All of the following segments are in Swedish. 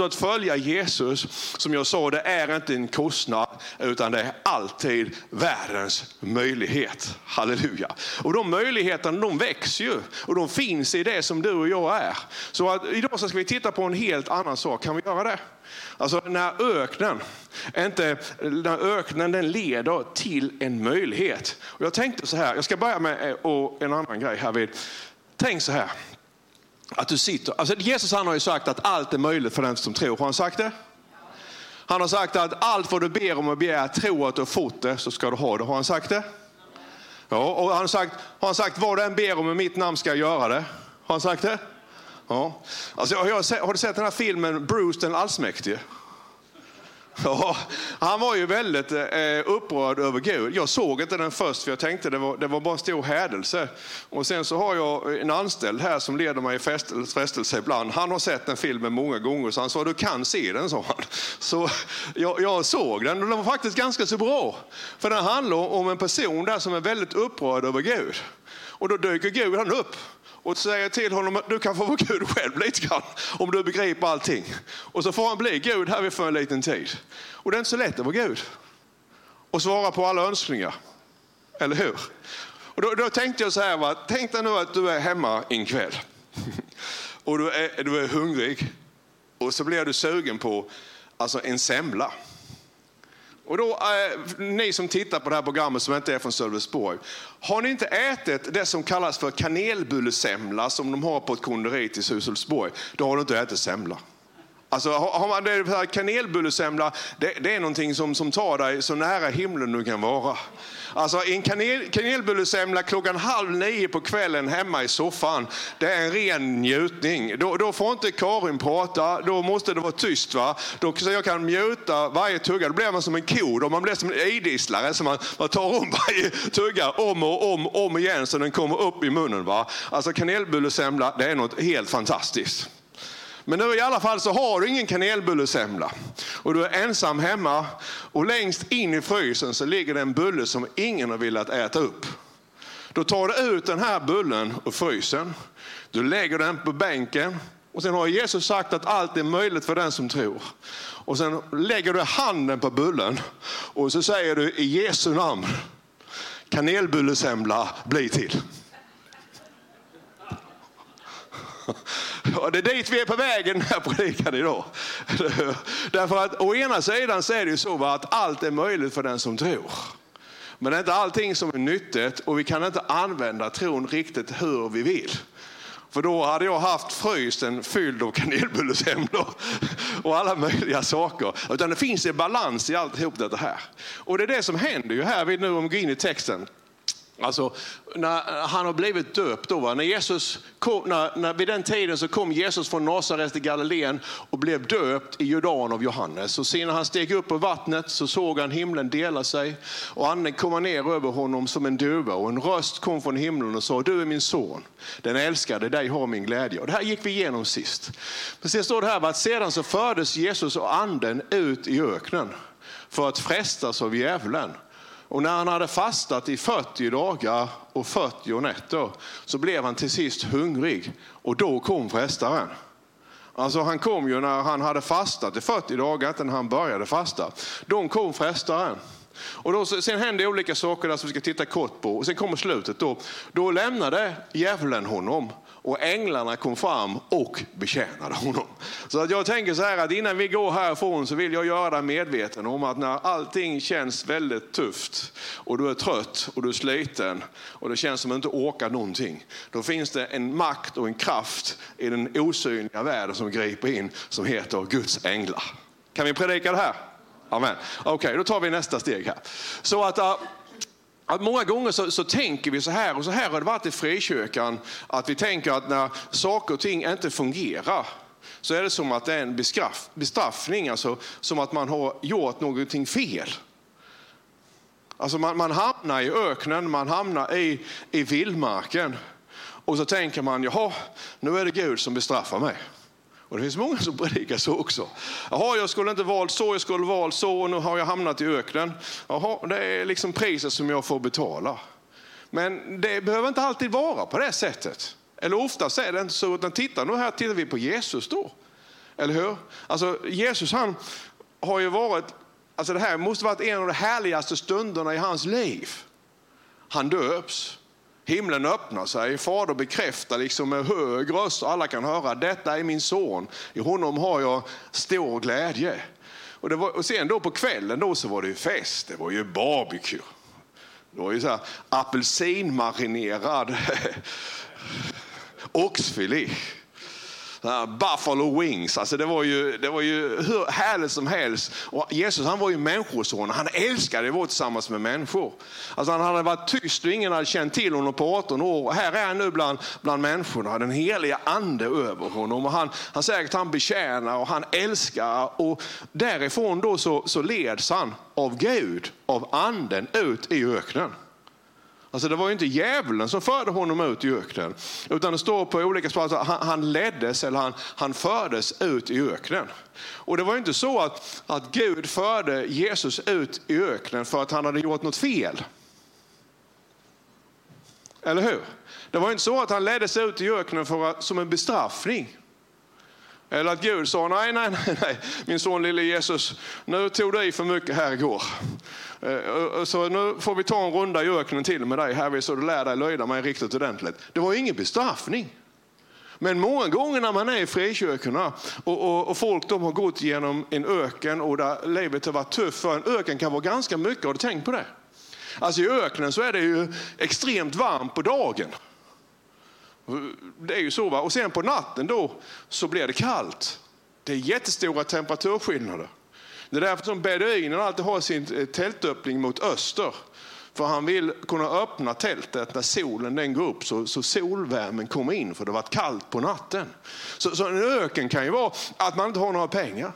Så att följa Jesus, som jag sa, det är inte en kostnad, utan det är alltid världens möjlighet. Halleluja. Och de möjligheterna de växer ju och de finns i det som du och jag är. Så att idag så ska vi titta på en helt annan sak. Kan vi göra det? Alltså när öknen, inte, när öknen den leder till en möjlighet. Och jag tänkte så här, jag ska börja med eh, och en annan grej här. Vid. Tänk så här, att du sitter, alltså Jesus han har ju sagt att allt är möjligt för den som tror. Har han sagt det? Han har sagt att allt vad du ber om och begär, tro att du har fått det så ska du ha det. Har han sagt det? Ja, och han har sagt, har han sagt vad du än ber om i mitt namn ska jag göra det. Har han sagt det? Ja. Alltså, har, jag, har du sett den här filmen Bruce den allsmäktige? Ja, han var ju väldigt eh, upprörd över Gud. Jag såg inte den först för jag tänkte det var, det var bara en stor hädelse. Och sen så har jag en anställd här som leder mig i frestelse ibland. Han har sett den filmen många gånger så han sa du kan se den, sa han. Så jag, jag såg den och den var faktiskt ganska så bra. För den handlar om en person där som är väldigt upprörd över Gud. Och då dyker Gud han upp och säger till honom att du kan få vara Gud själv lite grann om du begriper allting. Och så får han bli Gud här för en liten tid. Och det är inte så lätt att vara Gud och svara på alla önskningar. Eller hur? Och då, då tänkte jag så här, va? tänk dig nu att du är hemma en kväll och du är, du är hungrig och så blir du sugen på alltså en semla. Och då, eh, ni som tittar på det här programmet som inte är från Sölvesborg. Har ni inte ätit det som kallas för kanelbullesemla som de har på ett konditori till Sölvesborg, då har du inte ätit semla. Alltså, har man det kanelbullesemla, det, det, är någonting som, som tar dig så nära himlen du kan vara. Alltså en kanel, kanelbullesemla klockan halv nio på kvällen hemma i soffan, det är en ren njutning. Då, då får inte Karin prata, då måste det vara tyst. Va? Då, så jag kan mjuta varje tugga, då blir man som en ko, då man blir som en idisslare. Så man, man tar om varje tugga om och om, om igen så den kommer upp i munnen. Va? Alltså kanelbullesemla, det är något helt fantastiskt. Men nu i alla fall så har du ingen kanelbullesemla och du är ensam hemma och längst in i frysen så ligger det en bulle som ingen har velat äta upp. Då tar du ut den här bullen ur frysen, du lägger den på bänken och sen har Jesus sagt att allt är möjligt för den som tror. Och sen lägger du handen på bullen och så säger du i Jesu namn, kanelbullesemla bli till. Och det är dit vi är på väg i den här predikan idag. Därför att å ena sidan så är det ju så att allt är möjligt för den som tror. Men det är inte allting som är nyttigt och vi kan inte använda tron riktigt hur vi vill. För då hade jag haft frysen fylld av kanelbullesemlor och alla möjliga saker. Utan det finns en balans i alltihop det här. Och det är det som händer ju här, nu om vi går in i texten. Alltså, när eh, han har blivit döpt, då, va? När Jesus kom, när, när, vid den tiden så kom Jesus från Nasaret till Galileen och blev döpt i Jordan av Johannes. Och sen när han steg upp på vattnet så såg han himlen dela sig och anden komma ner över honom som en duva och en röst kom från himlen och sa, du är min son, den älskade, dig har min glädje. Och det här gick vi igenom sist. Men sen står det här att sedan så fördes Jesus och anden ut i öknen för att frestas av djävulen. Och när han hade fastat i 40 dagar och 40 nätter så blev han till sist hungrig och då kom frestaren. Alltså han kom ju när han hade fastat i 40 dagar, inte när han började fasta. Då kom frestaren. Och då, sen hände olika saker där som vi ska titta kort på. Och sen kommer slutet. Då, då lämnade djävulen honom och änglarna kom fram och betjänade honom. Så att jag tänker så här att innan vi går härifrån så vill jag göra dig medveten om att när allting känns väldigt tufft och du är trött och du är sliten och det känns som att du inte orkar någonting. Då finns det en makt och en kraft i den osynliga världen som griper in som heter Guds änglar. Kan vi predika det här? Amen. Okej, okay, då tar vi nästa steg här. Så att uh, att många gånger så, så, tänker vi så här, och så här har det varit i frikyrkan, att vi tänker att när saker och ting inte fungerar så är det som att det är en bestraff, bestraffning, alltså som att man har gjort någonting fel. Alltså man, man hamnar i öknen, man hamnar i, i vildmarken och så tänker man, jaha, nu är det Gud som bestraffar mig. Och det finns många som predikar så också. Jaha, jag skulle inte valt så, jag skulle valt så och nu har jag hamnat i öknen. Jaha, det är liksom priset som jag får betala. Men det behöver inte alltid vara på det sättet. Eller oftast är det inte så, utan titta nu här tittar vi på Jesus då. Eller hur? Alltså Jesus han har ju varit, alltså det här måste varit en av de härligaste stunderna i hans liv. Han döps, himlen öppnar sig, fader bekräftar liksom med hög röst och alla kan höra, detta är min son, i honom har jag stor glädje. Och, det var, och sen då på kvällen då så var det ju fest, det var ju barbecue. Det var ju så här apelsinmarinerad oxfilé. Buffalo wings, alltså det var ju, det var ju hur härligt som helst. Och Jesus han var ju människoson, han älskade att vara tillsammans med människor. Alltså han hade varit tyst och ingen hade känt till honom på 18 år. Här är han nu bland, bland människorna, den heliga ande över honom. Och han, han säger att han betjänar och han älskar. Och därifrån då så, så leds han av Gud, av anden ut i öknen. Alltså det var ju inte djävulen som förde honom ut i öknen. Utan det står på olika språk att han, han leddes eller han, han fördes ut i öknen. Och det var ju inte så att, att Gud förde Jesus ut i öknen för att han hade gjort något fel. Eller hur? Det var inte så att han leddes ut i öknen för att, som en bestraffning. Eller att Gud sa, nej, nej, nej, nej, min son lille Jesus, nu tog du i för mycket här igår. Eh, så nu får vi ta en runda i öknen till med dig här så du lär dig löjda mig riktigt ordentligt. Det var ingen bestraffning. Men många gånger när man är i frikyrkorna och, och, och, folk de har gått genom en öken och där livet har varit tufft, för en öken kan vara ganska mycket, har du tänkt på det? Alltså i öknen så är det ju extremt varmt på dagen. Det är ju så. Va? Och sen på natten då så blir det kallt. Det är jättestora temperaturskillnader. Det är därför som beduinen alltid har sin eh, tältöppning mot öster. För han vill kunna öppna tältet när solen den går upp så, så solvärmen kommer in för det har varit kallt på natten. Så, så en öken kan ju vara att man inte har några pengar.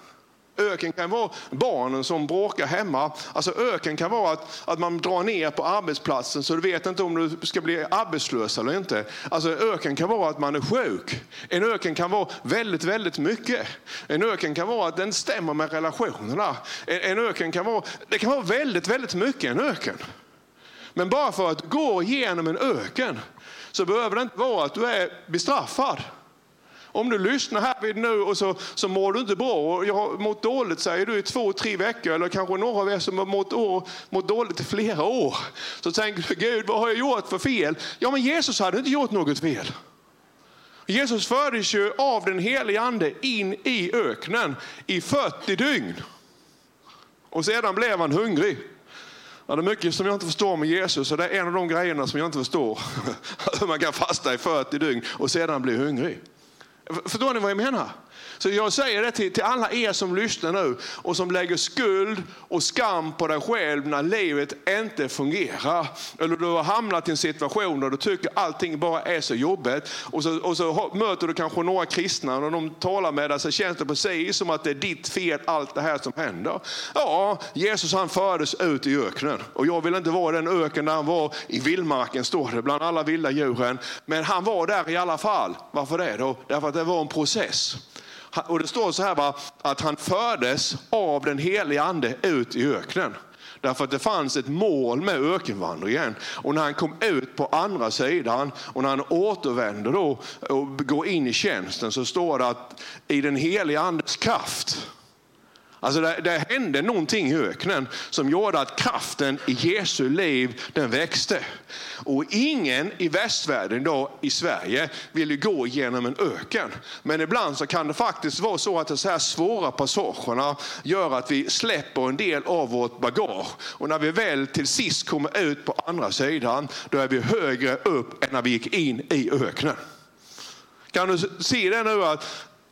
Öken kan vara barnen som bråkar hemma. Alltså öken kan vara att, att man drar ner på arbetsplatsen så du vet inte om du ska bli arbetslös eller inte. Alltså öken kan vara att man är sjuk. En öken kan vara väldigt, väldigt mycket. En öken kan vara att den stämmer med relationerna. En, en öken kan vara, det kan vara väldigt, väldigt mycket en öken. Men bara för att gå igenom en öken så behöver det inte vara att du är bestraffad. Om du lyssnar här vid nu och så, så mår du inte bra och jag har mått dåligt säger du i två, tre veckor eller kanske några av er som har mått, år, mått dåligt i flera år. Så tänker du, Gud vad har jag gjort för fel? Ja men Jesus hade inte gjort något fel. Jesus fördes ju av den helige ande in i öknen i 40 dygn. Och sedan blev han hungrig. Ja, det är mycket som jag inte förstår med Jesus och det är en av de grejerna som jag inte förstår. Hur man kan fasta i 40 dygn och sedan bli hungrig. Förstår ni vad jag menar? Så jag säger det till, till alla er som lyssnar nu och som lägger skuld och skam på dig själv när livet inte fungerar. Eller du har hamnat i en situation där du tycker allting bara är så jobbigt. Och så, och så möter du kanske några kristna och de talar med dig så känns det precis som att det är ditt fel allt det här som händer. Ja, Jesus han fördes ut i öknen och jag vill inte vara den öken där han var i vildmarken står det bland alla vilda djuren. Men han var där i alla fall. Varför det då? Därför att det var en process. Och det står så här va, att han fördes av den heliga ande ut i öknen. Därför att det fanns ett mål med ökenvandringen. Och när han kom ut på andra sidan och när han återvände då och går in i tjänsten så står det att i den heliga andes kraft Alltså det, det hände någonting i öknen som gjorde att kraften i Jesu liv den växte. Och ingen i västvärlden idag i Sverige vill gå genom en öken. Men ibland så kan det faktiskt vara så att de här svåra passagerna gör att vi släpper en del av vårt bagage. Och när vi väl till sist kommer ut på andra sidan, då är vi högre upp än när vi gick in i öknen. Kan du se det nu att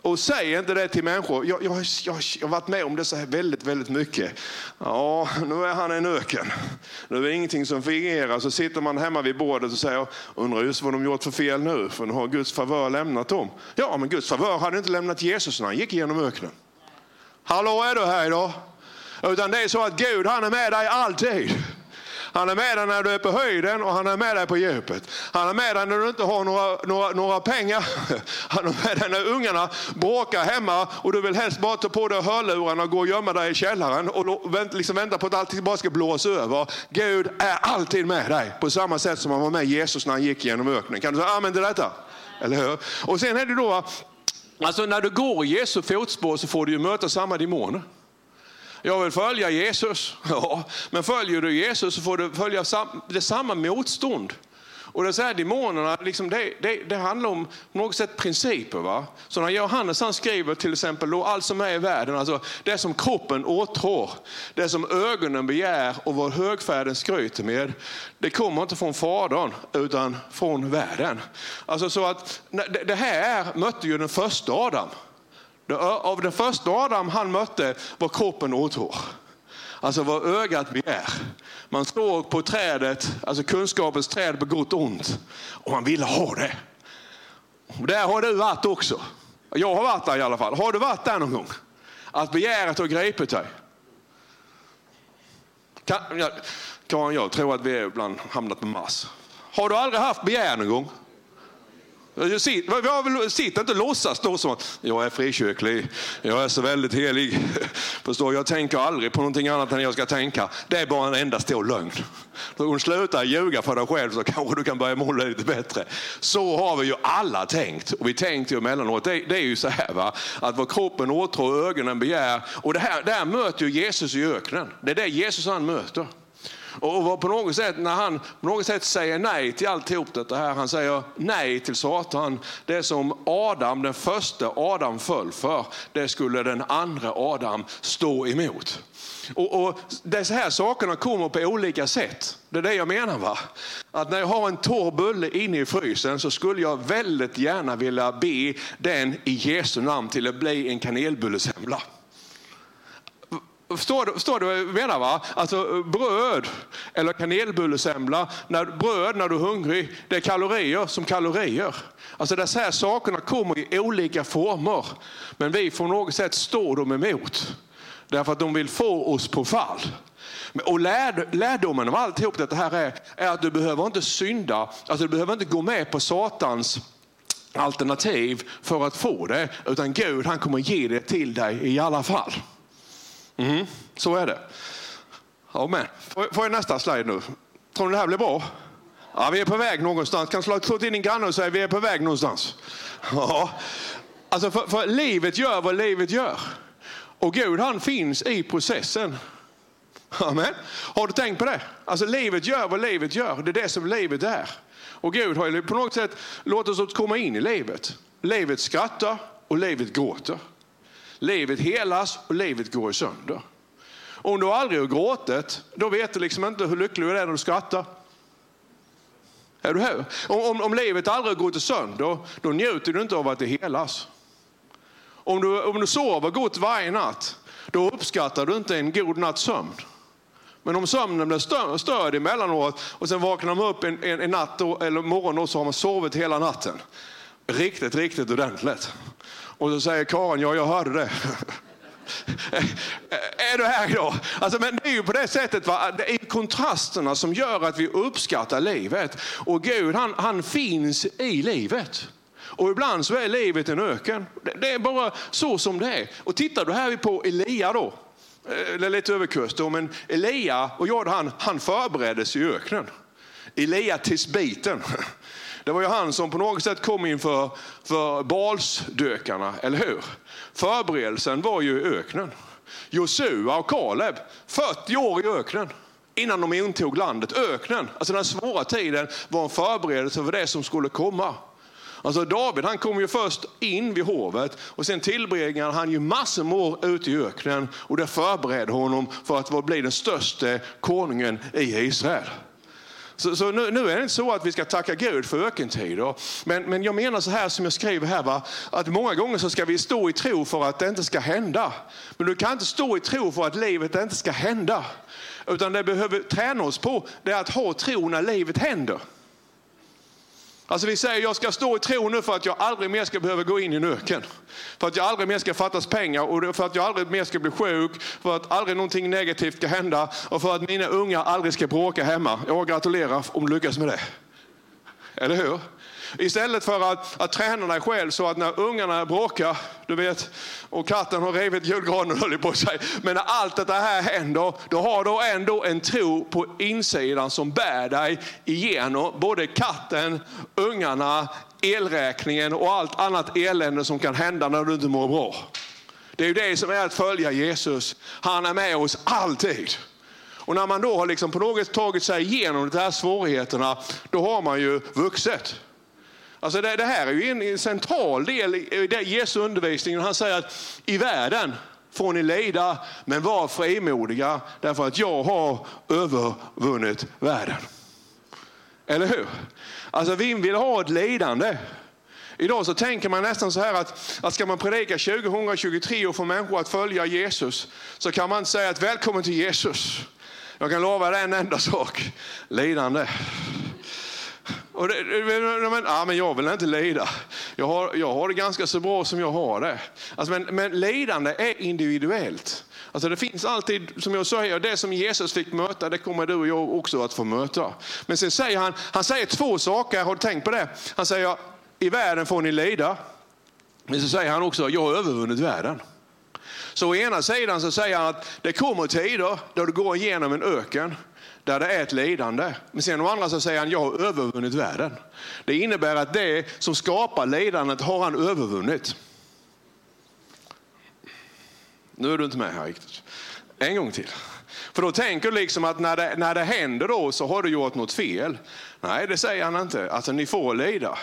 och säg inte det till människor. Jag, jag, jag, jag har varit med om det så här väldigt, väldigt mycket. Ja, nu är han en öken. Nu är det ingenting som fungerar. Så sitter man hemma vid bordet och säger, undrar just vad de gjort för fel nu. För nu har Guds favör lämnat dem. Ja, men Guds favör hade inte lämnat Jesus när han gick igenom öknen. Hallå, är du här idag? Utan det är så att Gud, han är med dig alltid. Han är med dig när du är på höjden och han är med dig på djupet. Han är med dig när du inte har några, några, några pengar. Han är med dig när ungarna bråkar hemma och du vill helst bara ta på dig hörlurarna och gå och gömma dig i källaren och liksom vänta på att allting bara ska blåsa över. Gud är alltid med dig på samma sätt som han var med Jesus när han gick genom öknen. Kan du säga amen till detta? Eller hur? Och sen är det då Alltså när du går i Jesu fotspår så får du ju möta samma demoner. Jag vill följa Jesus. Ja, men följer du Jesus så får du följa det samma motstånd. Och det här demonerna, liksom det, det, det, handlar om på något sätt principer. Va? Så när Johannes han skriver till exempel då allt som är i världen, alltså det som kroppen åtrår, det som ögonen begär och vad högfärden skryter med, det kommer inte från Fadern utan från världen. Alltså så att det här mötte ju den första Adam. Av den första Adam han mötte var kroppen åtrår. Alltså vad ögat begär. Man såg på trädet, alltså kunskapens träd på gott och ont. Och man ville ha det. Och där har du varit också. Jag har varit där i alla fall. Har du varit där någon gång? Att begäret har gripit dig. Karin, jag tror att vi ibland hamnat på Mars. Har du aldrig haft begär någon gång? Sitt inte och låtsas då som att jag är frikyrklig, jag är så väldigt helig. Förstår, jag tänker aldrig på någonting annat än jag ska tänka. Det är bara en enda stor lögn. Om du slutar ljuga för dig själv så kanske du kan börja måla lite bättre. Så har vi ju alla tänkt. Och vi tänkte ju emellanåt, det, det är ju så här va, att vad kroppen åtrår och ögonen begär. Och det här, det här möter ju Jesus i öknen. Det är det Jesus han möter. Och på något sätt, när han på något sätt säger nej till alltihop det här, han säger nej till Satan. Det som Adam, den första Adam föll för, det skulle den andra Adam stå emot. Och, och Dessa här sakerna kommer på olika sätt. Det är det jag menar. va? Att när jag har en torr bulle inne i frysen så skulle jag väldigt gärna vilja be den i Jesu namn till att bli en kanelbullesemla. Förstår du, förstår du vad jag menar? Va? Alltså bröd eller kanelbullesemla. När, bröd när du är hungrig, det är kalorier som kalorier. Alltså dessa här sakerna kommer i olika former. Men vi får något sätt stå dem emot. Därför att de vill få oss på fall. Och lärd, lärdomen av alltihop det här är, är att du behöver inte synda, alltså du behöver inte gå med på Satans alternativ för att få det. Utan Gud han kommer ge det till dig i alla fall. Mm, så är det. Amen. Får jag nästa slide nu? Tror ni det här blir bra? Ja, vi är på väg någonstans. Kan slå till din granne och säga vi är på väg någonstans. Ja. Alltså för, för livet gör vad livet gör. Och Gud han finns i processen. Amen. Har du tänkt på det? Alltså livet gör vad livet gör. Det är det som livet är. Och Gud har på något sätt låtit oss komma in i livet. Livet skrattar och livet gråter. Livet helas och livet går sönder. Om du aldrig har gråtit, då vet du liksom inte hur lycklig du är när du skrattar. Är du här? Om, om, om livet aldrig har gått sönder, då njuter du inte av att det helas. Om du, om du sover gott varje natt, då uppskattar du inte en god natts sömn. Men om sömnen blir störd, störd emellanåt och sen vaknar man upp en, en, en natt då, eller morgon och så har man sovit hela natten. Riktigt, riktigt ordentligt. Och så säger Karin, ja jag hörde det. är du här då? Alltså, men det är ju på det sättet, va? det är kontrasterna som gör att vi uppskattar livet. Och Gud han, han finns i livet. Och ibland så är livet en öken. Det är bara så som det är. Och tittar du här på Elia då, eh, eller lite överkurs då, men Elia, och gjorde han? Han förbereddes i öknen. Elia tisbiten. Det var ju han som på något sätt kom inför för Balsdökarna, eller hur? Förberedelsen var ju i öknen. Josua och Kaleb, 40 år i öknen innan de intog landet. Öknen, alltså den svåra tiden, var en förberedelse för det som skulle komma. Alltså David han kom ju först in vid hovet och sen tillbringade han ju massor med år ute i öknen och det förberedde honom för att bli den största konungen i Israel. Så, så nu, nu, är det inte så att vi ska tacka Gud för ökentider. Men, men jag menar så här som jag skriver här, va? att många gånger så ska vi stå i tro för att det inte ska hända. Men du kan inte stå i tro för att livet inte ska hända. Utan det behöver träna oss på, det är att ha tro när livet händer. Alltså vi säger jag ska stå i tro nu för att jag aldrig mer ska behöva gå in i en öken. För att jag aldrig mer ska fattas pengar och för att jag aldrig mer ska bli sjuk. För att aldrig någonting negativt ska hända och för att mina unga aldrig ska bråka hemma. Jag gratulerar om du lyckas med det. Eller hur? Istället för att, att träna dig själv så att när ungarna bråkar, du vet, och katten har rivit julgranen höll på sig. Men när allt det här händer, då har du ändå en tro på insidan som bär dig igenom både katten, ungarna, elräkningen och allt annat elände som kan hända när du inte mår bra. Det är ju det som är att följa Jesus. Han är med oss alltid. Och när man då har liksom på något tagit sig igenom de här svårigheterna, då har man ju vuxit. Alltså det, det här är ju en, en central del i Jesu undervisning. Han säger att i världen får ni lida, men var frimodiga därför att jag har övervunnit världen. Eller hur? Alltså vi vill ha ett lidande. Idag så tänker man nästan så här att, att ska man predika 2023 och få människor att följa Jesus så kan man inte säga att välkommen till Jesus. Jag kan lova dig en enda sak, lidande. Och det, men, ja, men jag vill inte lida. Jag har, jag har det ganska så bra som jag har det. Alltså, men, men lidande är individuellt. Alltså det finns alltid, som jag säger, det som Jesus fick möta, det kommer du och jag också att få möta. Men sen säger han, han säger två saker, har du tänkt på det? Han säger, i världen får ni lida. Men så säger han också, jag har övervunnit världen. Så å ena sidan så säger han att det kommer tider då du går igenom en öken där det är ett lidande. Men sen å andra så säger han, jag har övervunnit världen. Det innebär att det som skapar lidandet har han övervunnit. Nu är du inte med här riktigt. En gång till. För då tänker du liksom att när det, när det händer då så har du gjort något fel. Nej, det säger han inte. Alltså ni får lida.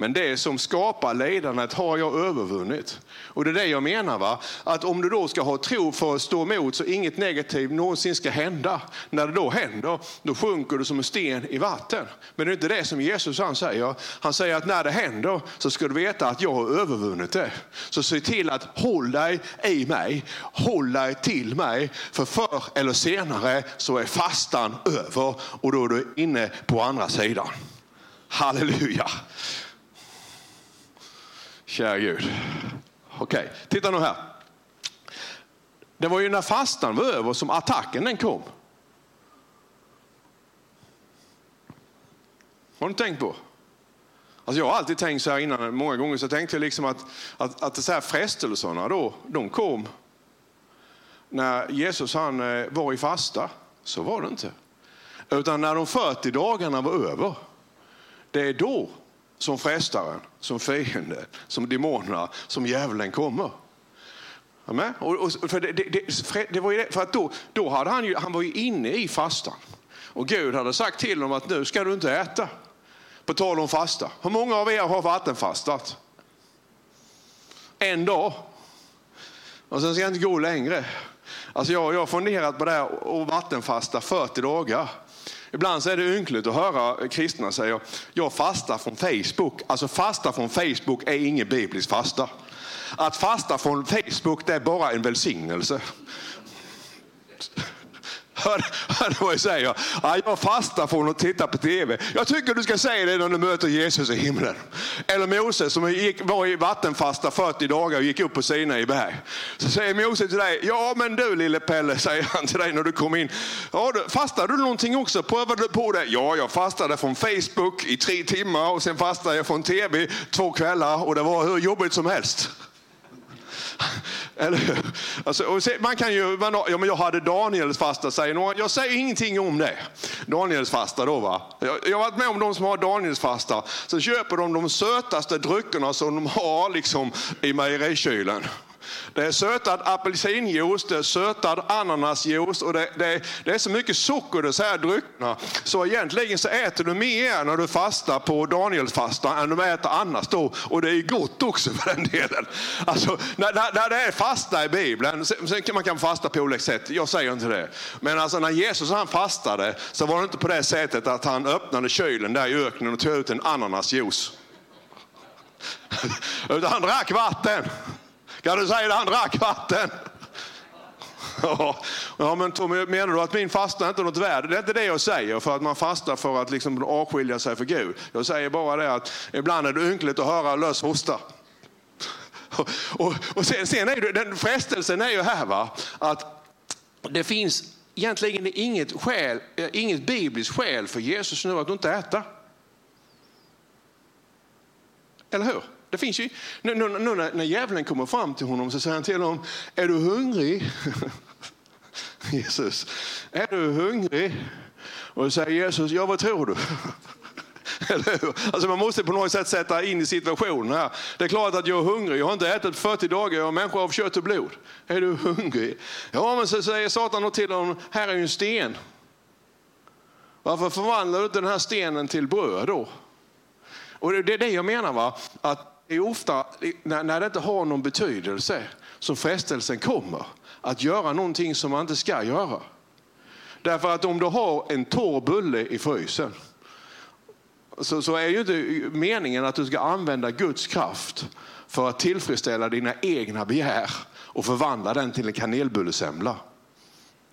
Men det som skapar lidandet har jag övervunnit. Och det är det jag menar. va? Att om du då ska ha tro för att stå emot så inget negativt någonsin ska hända. När det då händer, då sjunker du som en sten i vatten. Men det är inte det som Jesus han säger. Han säger att när det händer så ska du veta att jag har övervunnit det. Så se till att håll dig i mig, håll dig till mig. För förr eller senare så är fastan över och då är du inne på andra sidan. Halleluja. Kära Gud. Okej, okay. titta nu här. Det var ju när fastan var över som attacken den kom. Har du tänkt på? Alltså jag har alltid tänkt så här innan, många gånger så tänkte jag liksom att, att, att så här frestelserna då, de kom när Jesus han eh, var i fasta. Så var det inte. Utan när de 40 dagarna var över, det är då som frestaren, som fienden, som demonerna, som djävulen kommer. Amen? Och, och, för det, det, det var för att då, då hade han, ju, han var ju inne i fastan. Och Gud hade sagt till honom att nu ska du inte äta. På tal om fasta. Hur många av er har vattenfastat? En dag. Och sen ska jag inte gå längre. Alltså jag, jag har funderat på det här och vattenfasta 40 dagar. Ibland så är det ynkligt att höra kristna säga, jag fastar från Facebook. Alltså fasta från Facebook är ingen biblisk fasta. Att fasta från Facebook det är bara en välsignelse. Hör, hör vad jag säger? Ja, jag fastar från att titta på tv. Jag tycker du ska säga det när du möter Jesus i himlen. Eller Moses som gick, var i vattenfasta 40 dagar och gick upp på Sina i berg. Så säger Moses till dig, ja men du lille Pelle, säger han till dig när du kom in. Ja, fastade du någonting också? Prövade du på det? Ja, jag fastade från Facebook i tre timmar och sen fastade jag från tv två kvällar och det var hur jobbigt som helst. Eller alltså, man kan ju, man, ja, men jag hade Daniels fasta, säger någon. Jag säger ingenting om det. Daniels fasta då va. Jag, jag har varit med om de som har Daniels fasta. Så köper de de sötaste dryckerna som de har liksom, i mejerikylen. Det är sötad apelsinjuice, det är sötad ananasjuice och det, det, det, är så mycket socker i här dryckerna. Så egentligen så äter du mer när du fastar på Danielfastan än du äter annars då. Och det är gott också för den delen. Alltså, när, när, när det är fasta i Bibeln, sen, sen kan man kan fasta på olika sätt, jag säger inte det. Men alltså när Jesus han fastade så var det inte på det sättet att han öppnade kylen där i öknen och tog ut en ananasjuice. Utan han drack vatten. Kan du säga det? Han drack vatten. Ja, men Tommy, menar du att min fasta inte är något värde? Det är inte det jag säger för att man fastar för att liksom avskilja sig för Gud. Jag säger bara det att ibland är det ynkligt att höra lös hosta. Och, och, och sen, sen, är det, den frestelsen är ju här va, att det finns egentligen inget, skäl, eh, inget bibliskt skäl för Jesus nu att inte äta. Eller hur? Det finns ju, nu, nu, nu när, när djävulen kommer fram till honom så säger han till honom, är du hungrig? Jesus, är du hungrig? Och då säger Jesus, ja vad tror du? Alltså man måste på något sätt sätta in i situationen här. Det är klart att jag är hungrig, jag har inte ätit 40 dagar, jag är människa av kött och blod. Är du hungrig? Ja, men så säger Satan till honom, här är ju en sten. Varför förvandlar du inte den här stenen till bröd då? Och det är det jag menar, va? att det är ofta när det inte har någon betydelse som frestelsen kommer att göra någonting som man inte ska göra. Därför att om du har en torr bulle i frysen så, så är ju inte meningen att du ska använda Guds kraft för att tillfredsställa dina egna begär och förvandla den till en kanelbullesemla.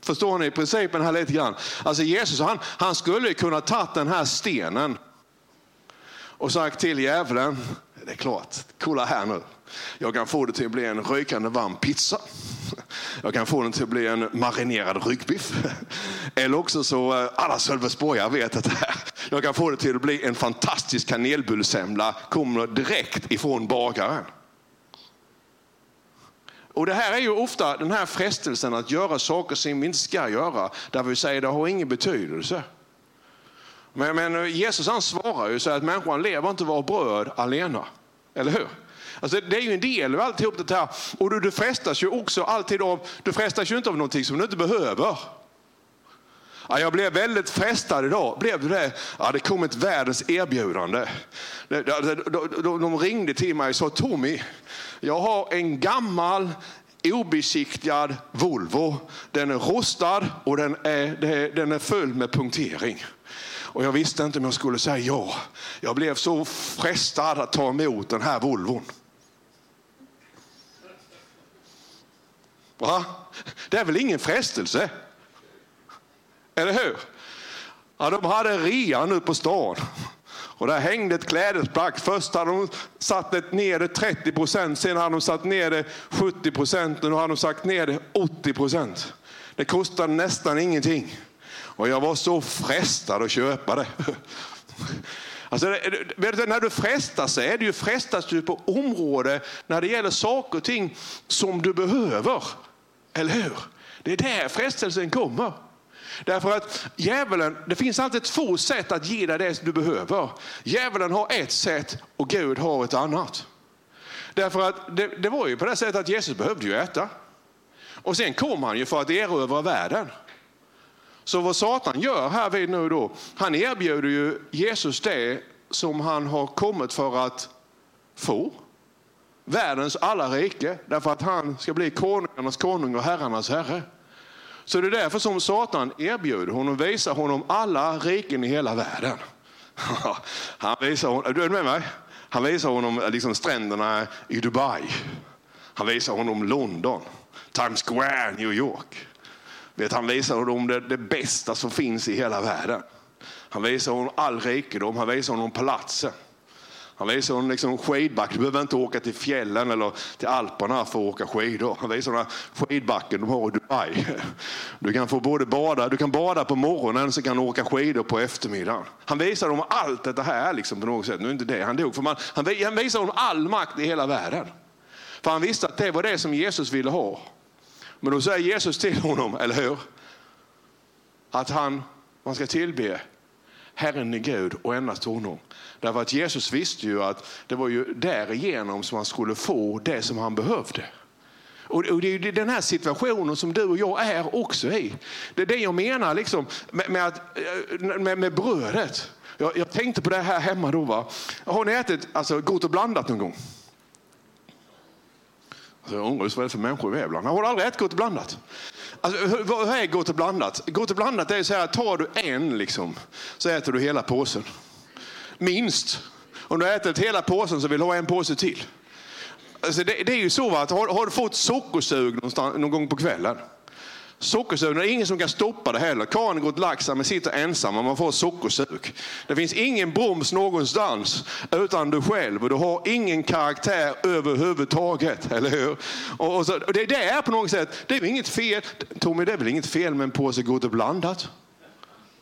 Förstår ni principen här lite grann? Alltså Jesus han, han skulle kunna tagit den här stenen och sagt till djävulen, det är klart, kolla här nu. Jag kan få det till att bli en rökande varm pizza. Jag kan få den till att bli en marinerad ryggbiff. Eller också så, eh, alla sölvesborgare vet att det här. Jag kan få det till att bli en fantastisk kanelbullsemla, kommer direkt ifrån bagaren. Och Det här är ju ofta den här frestelsen att göra saker som vi inte ska göra, där vi säger det har ingen betydelse. Men, men eh, Jesus han svarar ju så att människan lever inte av bröd alena. Eller hur? Alltså det är ju en del av alltihop det här. Och du, du frestas ju också alltid av, du frestas ju inte av någonting som du inte behöver. Ja, jag blev väldigt frestad idag. Blev du det? Ja, det kom ett världens erbjudande. De, de, de, de ringde till mig och sa Tommy, jag har en gammal obesiktigad Volvo. Den är rostad och den är, den är full med punktering. Och jag visste inte om jag skulle säga ja. Jag blev så frestad att ta emot den här Volvon. Va? Det är väl ingen frestelse? Eller hur? Ja, de hade rea nu på stan. Och där hängde ett klädesplagg. Först hade de satt ner det 30 procent, sen hade de satt ner det 70 procent och nu hade de satt ner det 80 procent. Det kostade nästan ingenting. Och jag var så frestad att köpa det. Alltså, när du frestas så är det ju frestas du på område när det gäller saker och ting som du behöver. Eller hur? Det är där frestelsen kommer. Därför att djävulen, det finns alltid två sätt att ge dig det du behöver. Djävulen har ett sätt och Gud har ett annat. Därför att det, det var ju på det sättet att Jesus behövde ju äta. Och sen kom han ju för att erövra världen. Så vad Satan gör här vid nu då, han erbjuder ju Jesus det som han har kommit för att få. Världens alla rike, därför att han ska bli konungarnas konung och herrarnas herre. Så det är därför som Satan erbjuder honom, och visar honom alla riken i hela världen. Han visar honom, du är med mig? Han visar honom eh, liksom stränderna i Dubai. Han visar honom London, Times Square, New York. Vet, han visar honom det, det bästa som finns i hela världen. Han visar honom all rikedom, han visar honom palatsen. Han visar honom liksom skidback. Du behöver inte åka till fjällen eller till Alperna för att åka skidor. Han visar honom skidbacken de har i Dubai. Du kan, få både bada, du kan bada på morgonen så kan du åka skidor på eftermiddagen. Han visar dem allt detta här liksom på något sätt. Nu är inte det han dog för man, han, han visar dem all makt i hela världen. För han visste att det var det som Jesus ville ha. Men då säger Jesus till honom, eller hur? Att han, man ska tillbe Herren är Gud och endast honom. Därför att Jesus visste ju att det var ju därigenom som han skulle få det som han behövde. Och det är den här situationen som du och jag är också i. Det är det jag menar liksom, med, med, att, eh, med, med brödet. Jag, jag, tänkte på det här hemma då. Va? Har ni ätit alltså, gott och blandat någon gång? Så jag undrar vad det är för människor vi är bland. Har du aldrig ätit gott och blandat? Alltså, hur är gott och blandat? Gott och blandat är så här, tar du en liksom, så äter du hela påsen. Minst. Om du har ätit hela påsen så vill du ha en påse till. Alltså det, det är ju så att har, har, du fått sockersug någon gång på kvällen Sockersug, det är ingen som kan stoppa det heller. Karin går till lax, men sitter ensam och man får sockersug. Det finns ingen broms någonstans utan du själv och du har ingen karaktär överhuvudtaget. Eller hur? Och, och, så, och det, det, är på något sätt, det är inget fel. Tommy, det är väl inget fel med en påse gott och blandat?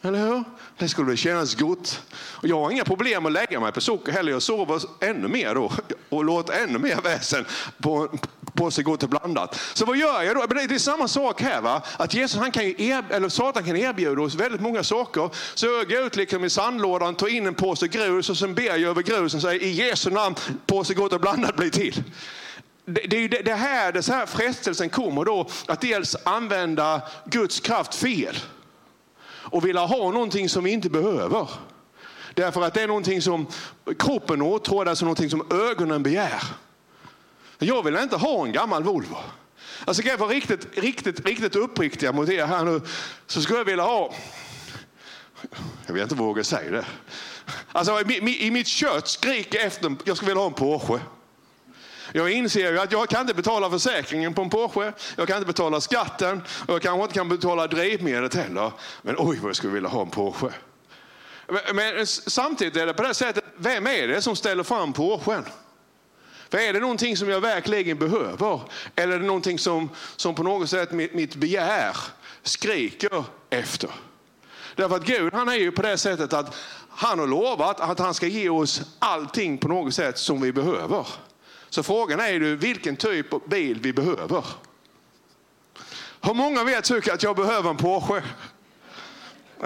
Eller hur? Det skulle väl kännas gott. Och jag har inga problem att lägga mig på socker heller. Jag sover ännu mer då och låter ännu mer väsen på, Påse gott och blandat. Så vad gör jag då? Det är samma sak här. Va? Att Jesus, han kan eller Satan kan erbjuda oss väldigt många saker. Så jag går ut liksom i sandlådan, tar in en påse grus och sen ber jag över grusen och säger i Jesu namn, påse gott och blandat blir till. Det, det, det här, det här frestelsen kommer då att dels använda Guds kraft fel och vilja ha någonting som vi inte behöver. Därför att det är någonting som kroppen åtrår, alltså någonting som ögonen begär. Jag vill inte ha en gammal Volvo. Alltså ska jag vara riktigt, riktigt, riktigt uppriktiga mot er här nu så skulle jag vilja ha, jag vet inte våga säga det. Alltså i mitt kött skriker efter, jag skulle vilja ha en Porsche. Jag inser ju att jag kan inte betala försäkringen på en Porsche, jag kan inte betala skatten och jag kanske inte kan betala drivmedlet heller. Men oj vad jag skulle vilja ha en Porsche. Men, men samtidigt är det på det sättet, vem är det som ställer fram Porschen? För är det någonting som jag verkligen behöver? Eller är det någonting som, som på något sätt mitt, mitt begär skriker efter? Därför att Gud han är ju på det sättet att han har lovat att han ska ge oss allting på något sätt som vi behöver. Så frågan är ju vilken typ av bil vi behöver. Hur många vet tycker att jag behöver en Porsche?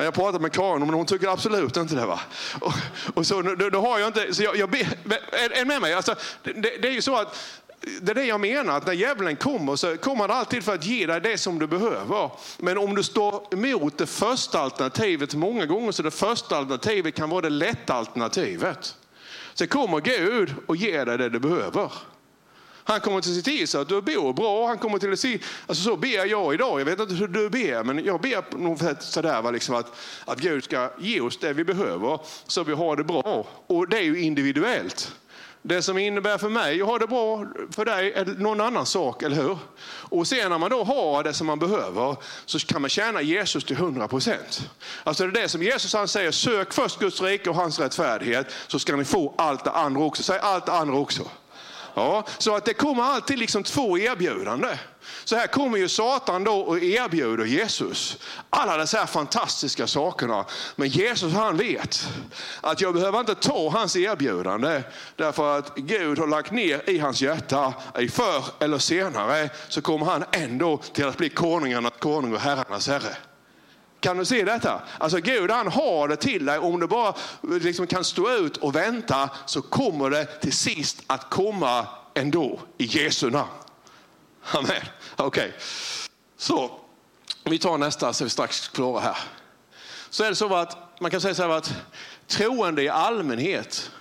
Jag pratade med Karin men hon tycker absolut inte det. Va? Och, och så, då, då, har jag inte, så jag, jag är, är med mig? Alltså, det, det, är ju så att det är det jag menar, att när djävulen kommer så kommer han alltid för att ge dig det som du behöver. Men om du står emot det första alternativet, många gånger så det första alternativet kan vara det lätta alternativet. Så kommer Gud och ger dig det du behöver. Han kommer att se till så att du bor bra. Han kommer till att se, alltså så ber jag idag. Jag vet inte hur du ber, men jag ber på något sätt liksom att, att Gud ska ge oss det vi behöver så vi har det bra. Och det är ju individuellt. Det som innebär för mig att ha det bra för dig är någon annan sak, eller hur? Och sen när man då har det som man behöver så kan man tjäna Jesus till 100 procent. Alltså det är det som Jesus han säger, sök först Guds rike och hans rättfärdighet så ska ni få allt det andra också. Säg allt det andra också. Ja, så att det kommer alltid liksom två erbjudanden. Så här kommer ju Satan då och erbjuder Jesus alla dessa fantastiska sakerna. Men Jesus han vet att jag behöver inte ta hans erbjudande därför att Gud har lagt ner i hans hjärta, i förr eller senare så kommer han ändå till att bli konungarnas konung och herrarnas herre. Kan du se detta? Alltså Gud han har det till dig. Om du bara liksom kan stå ut och vänta så kommer det till sist att komma ändå i Jesu namn. Amen. Okej, okay. så vi tar nästa så är vi strax klara här. Så är det så att man kan säga så här att troende i allmänhet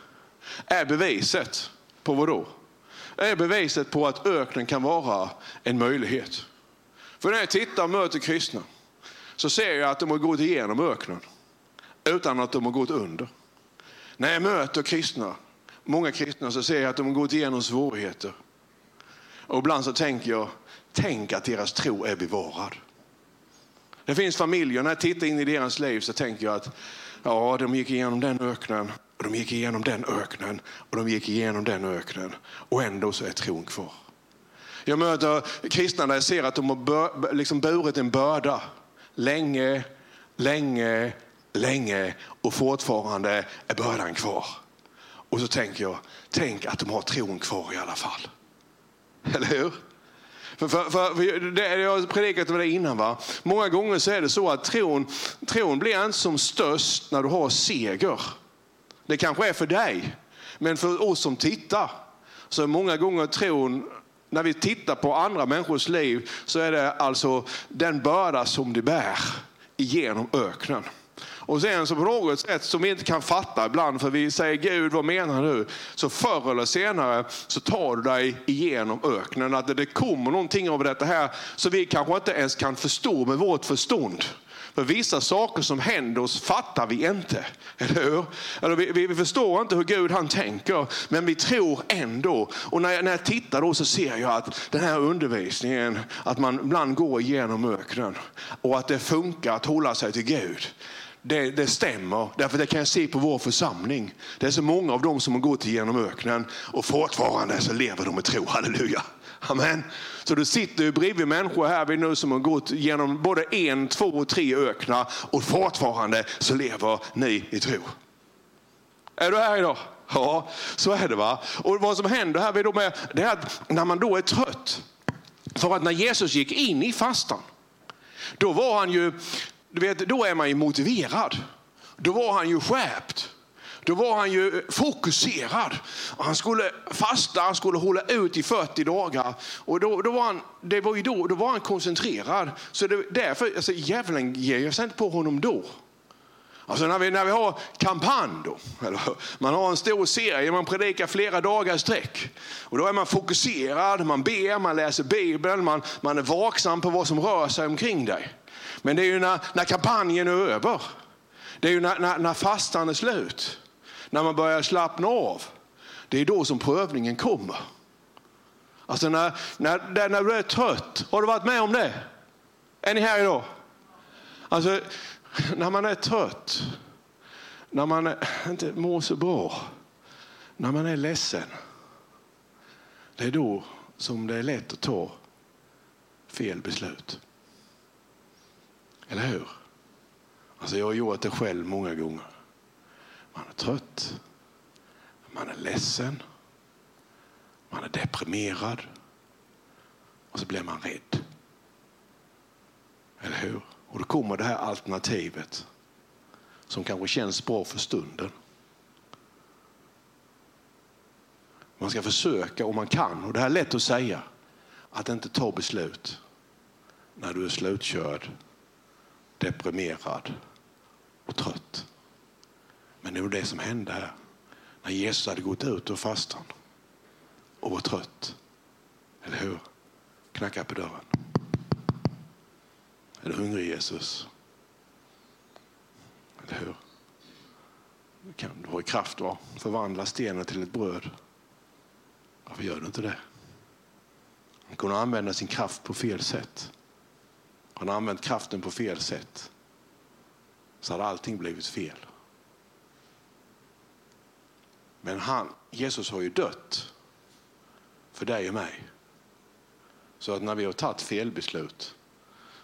är beviset på vad då? Är beviset på att öknen kan vara en möjlighet. För när jag tittar och möter kristna så ser jag att de har gått igenom öknen utan att de har gått under. När jag möter kristna, många kristna, så ser jag att de har gått igenom svårigheter. Och ibland så tänker jag, tänk att deras tro är bevarad. Det finns familjer, när jag tittar in i deras liv så tänker jag att ja, de gick igenom den öknen, och de gick igenom den öknen och de gick igenom den öknen och ändå så är tron kvar. Jag möter kristna där jag ser att de har bör, liksom burit en börda länge, länge, länge och fortfarande är bördan kvar. Och så tänker jag, tänk att de har tron kvar i alla fall. Eller hur? För, för, för, det, jag har predikat om det innan. Va? Många gånger så är det så att tron, tron blir inte som störst när du har seger. Det kanske är för dig, men för oss som tittar så är många gånger tron när vi tittar på andra människors liv så är det alltså den börda som de bär igenom öknen. Och sen så på något sätt som vi inte kan fatta ibland, för vi säger Gud vad menar du? Så förr eller senare så tar du dig igenom öknen. Att det kommer någonting av detta här som vi kanske inte ens kan förstå med vårt förstånd. För vissa saker som händer oss fattar vi inte. Eller hur? Eller vi, vi, vi, förstår inte hur Gud han tänker, men vi tror ändå. Och när jag, när jag tittar då så ser jag att den här undervisningen, att man ibland går igenom öknen och att det funkar att hålla sig till Gud. Det, det, stämmer, därför det kan jag se på vår församling. Det är så många av dem som har gått igenom öknen och fortfarande så lever de med tro, halleluja. Amen. Så du sitter ju bredvid människor här vid nu som har gått genom både en, två och tre öknar och fortfarande så lever ni i tro. Är du här idag? Ja, så är det. va. Och Vad som händer här då med, det är att när man då är trött, för att när Jesus gick in i fastan, då var han ju, du vet, då är man ju motiverad. Då var han ju skärpt. Då var han ju fokuserad. Han skulle fasta, han skulle hålla ut i 40 dagar. Och då, då, var, han, det var ju då, då var han koncentrerad. Så det, därför, alltså, djävulen ger sig inte på honom då. Alltså när vi, när vi har kampanj, då, eller man har en stor serie, man predikar flera dagar i sträck. Och då är man fokuserad, man ber, man läser Bibeln, man, man är vaksam på vad som rör sig omkring dig. Men det är ju när, när kampanjen är över, det är ju när, när, när fastan är slut, när man börjar slappna av, det är då som prövningen kommer. Alltså när, när, när du är trött, har du varit med om det? Är ni här idag? Alltså, när man är trött, när man inte mår så bra, när man är ledsen. Det är då som det är lätt att ta fel beslut. Eller hur? Alltså jag har gjort det själv många gånger. Man är trött, man är ledsen, man är deprimerad och så blir man rädd. Eller hur? Och då kommer det här alternativet som kanske känns bra för stunden. Man ska försöka om man kan, och det här är lätt att säga, att inte ta beslut när du är slutkörd, deprimerad och trött. Men det var det som hände här. När Jesus hade gått ut ur fastan och var trött. Eller hur? Knackade på dörren. Är du hungrig Jesus? Eller hur? Du i kraft va? förvandla stenen till ett bröd. Varför gör du inte det? Han kunde använda sin kraft på fel sätt. Han har använt kraften på fel sätt. Så hade allting blivit fel. Men han, Jesus har ju dött för dig och mig. Så att när vi har tagit felbeslut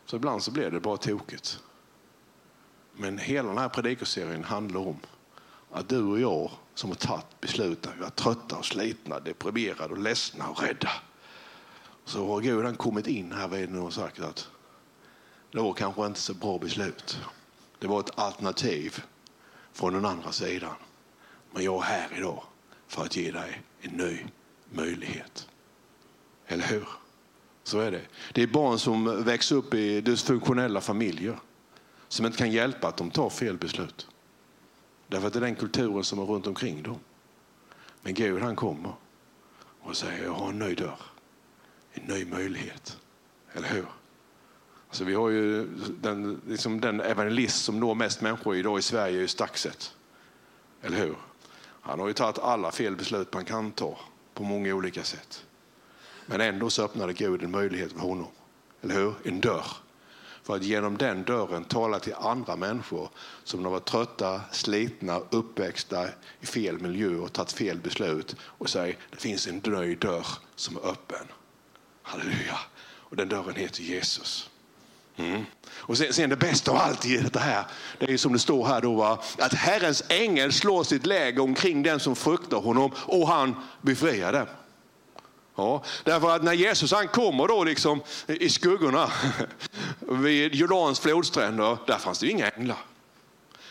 så ibland så blir det bara tokigt. Men hela den här predikoserien handlar om att du och jag som har tagit beslut när vi var trötta och slitna, deprimerade och ledsna och rädda. Så har Gud kommit in här vid och sagt att det var kanske inte så bra beslut. Det var ett alternativ från den andra sidan. Men jag är här idag för att ge dig en ny möjlighet. Eller hur? Så är det. Det är barn som växer upp i dysfunktionella familjer som inte kan hjälpa att de tar fel beslut. Därför att det är den kulturen som är runt omkring dem. Men Gud han kommer och säger jag har en ny dörr, en ny möjlighet. Eller hur? Alltså vi har ju den, liksom den evangelist som når mest människor idag i Sverige är Staxet. Eller hur? Han har ju tagit alla fel beslut man kan ta på många olika sätt. Men ändå så öppnade Gud en möjlighet för honom. Eller hur? En dörr. För att genom den dörren tala till andra människor som har varit trötta, slitna, uppväxta i fel miljö och tagit fel beslut och säga det finns en ny dörr som är öppen. Halleluja. Och den dörren heter Jesus. Mm. Och sen, sen, det bästa av allt i det här, det är som det står här då, va? att Herrens ängel slår sitt läge omkring den som fruktar honom och han befriar dem. Ja, därför att när Jesus han kommer då liksom i skuggorna vid Jordans flodstränder, där fanns det ju inga änglar.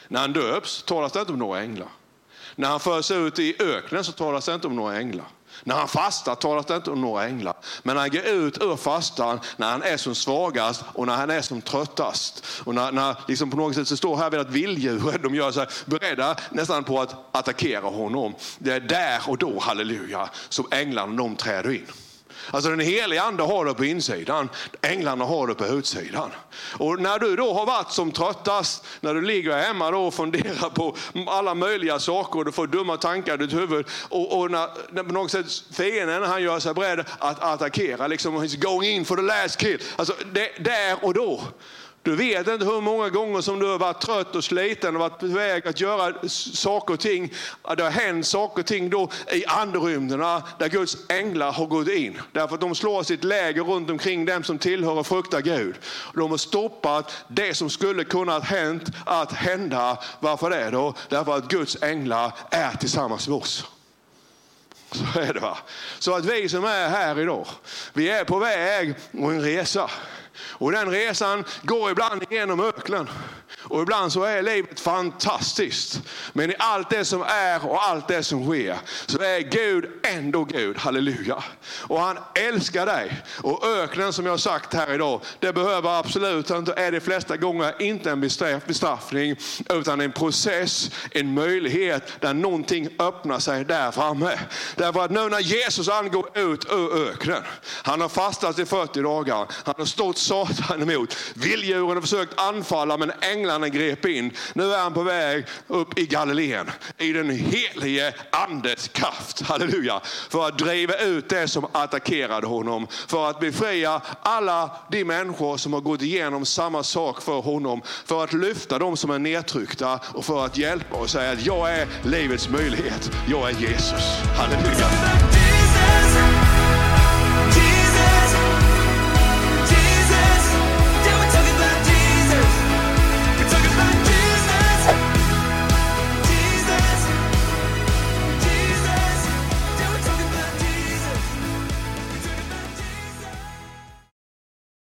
När han döps talas det inte om några änglar. När han förs ut i öknen så talas det inte om några änglar. När han fastar talas det inte om några änglar. Men när han går ut ur fastan, när han är som svagast och när han är som tröttast. Och när, när liksom på något sätt så står här vid att vilddjuren de gör sig beredda nästan på att attackera honom. Det är där och då, halleluja, som änglarna de träder in. Alltså den heliga ande har det på insidan, änglarna har det på utsidan. Och när du då har varit som tröttast, när du ligger hemma då och funderar på alla möjliga saker och du får dumma tankar i ditt huvud och, och när, när på något sätt fienden han gör sig beredd att attackera, liksom he's going in for the last kill. Alltså det, där och då du vet inte hur många gånger som du har varit trött och sliten och varit på väg att göra saker och ting. Det har hänt saker och ting då i andrymderna där Guds änglar har gått in. Därför att de slår sitt läger runt omkring dem som tillhör och fruktar Gud. De har stoppat det som skulle kunna hänt att hända. Varför det då? Därför att Guds änglar är tillsammans med oss. Så är det va. Så att vi som är här idag, vi är på väg på en resa. Och den resan går ibland genom öknen. Och ibland så är livet fantastiskt. Men i allt det som är och allt det som sker så är Gud ändå Gud. Halleluja. Och han älskar dig. Och öknen som jag har sagt här idag, det behöver absolut inte, är de flesta gånger inte en bestraffning utan en process, en möjlighet där någonting öppnar sig där framme. Därför att nu när Jesus angår ut ur öknen, han har fastat i 40 dagar, han har stått Satan emot, vilddjuren har försökt anfalla men änglarna grep in. Nu är han på väg upp i Galileen i den helige andes kraft. Halleluja. För att driva ut det som attackerade honom. För att befria alla de människor som har gått igenom samma sak för honom. För att lyfta dem som är nedtryckta och för att hjälpa och säga att jag är livets möjlighet. Jag är Jesus. Halleluja.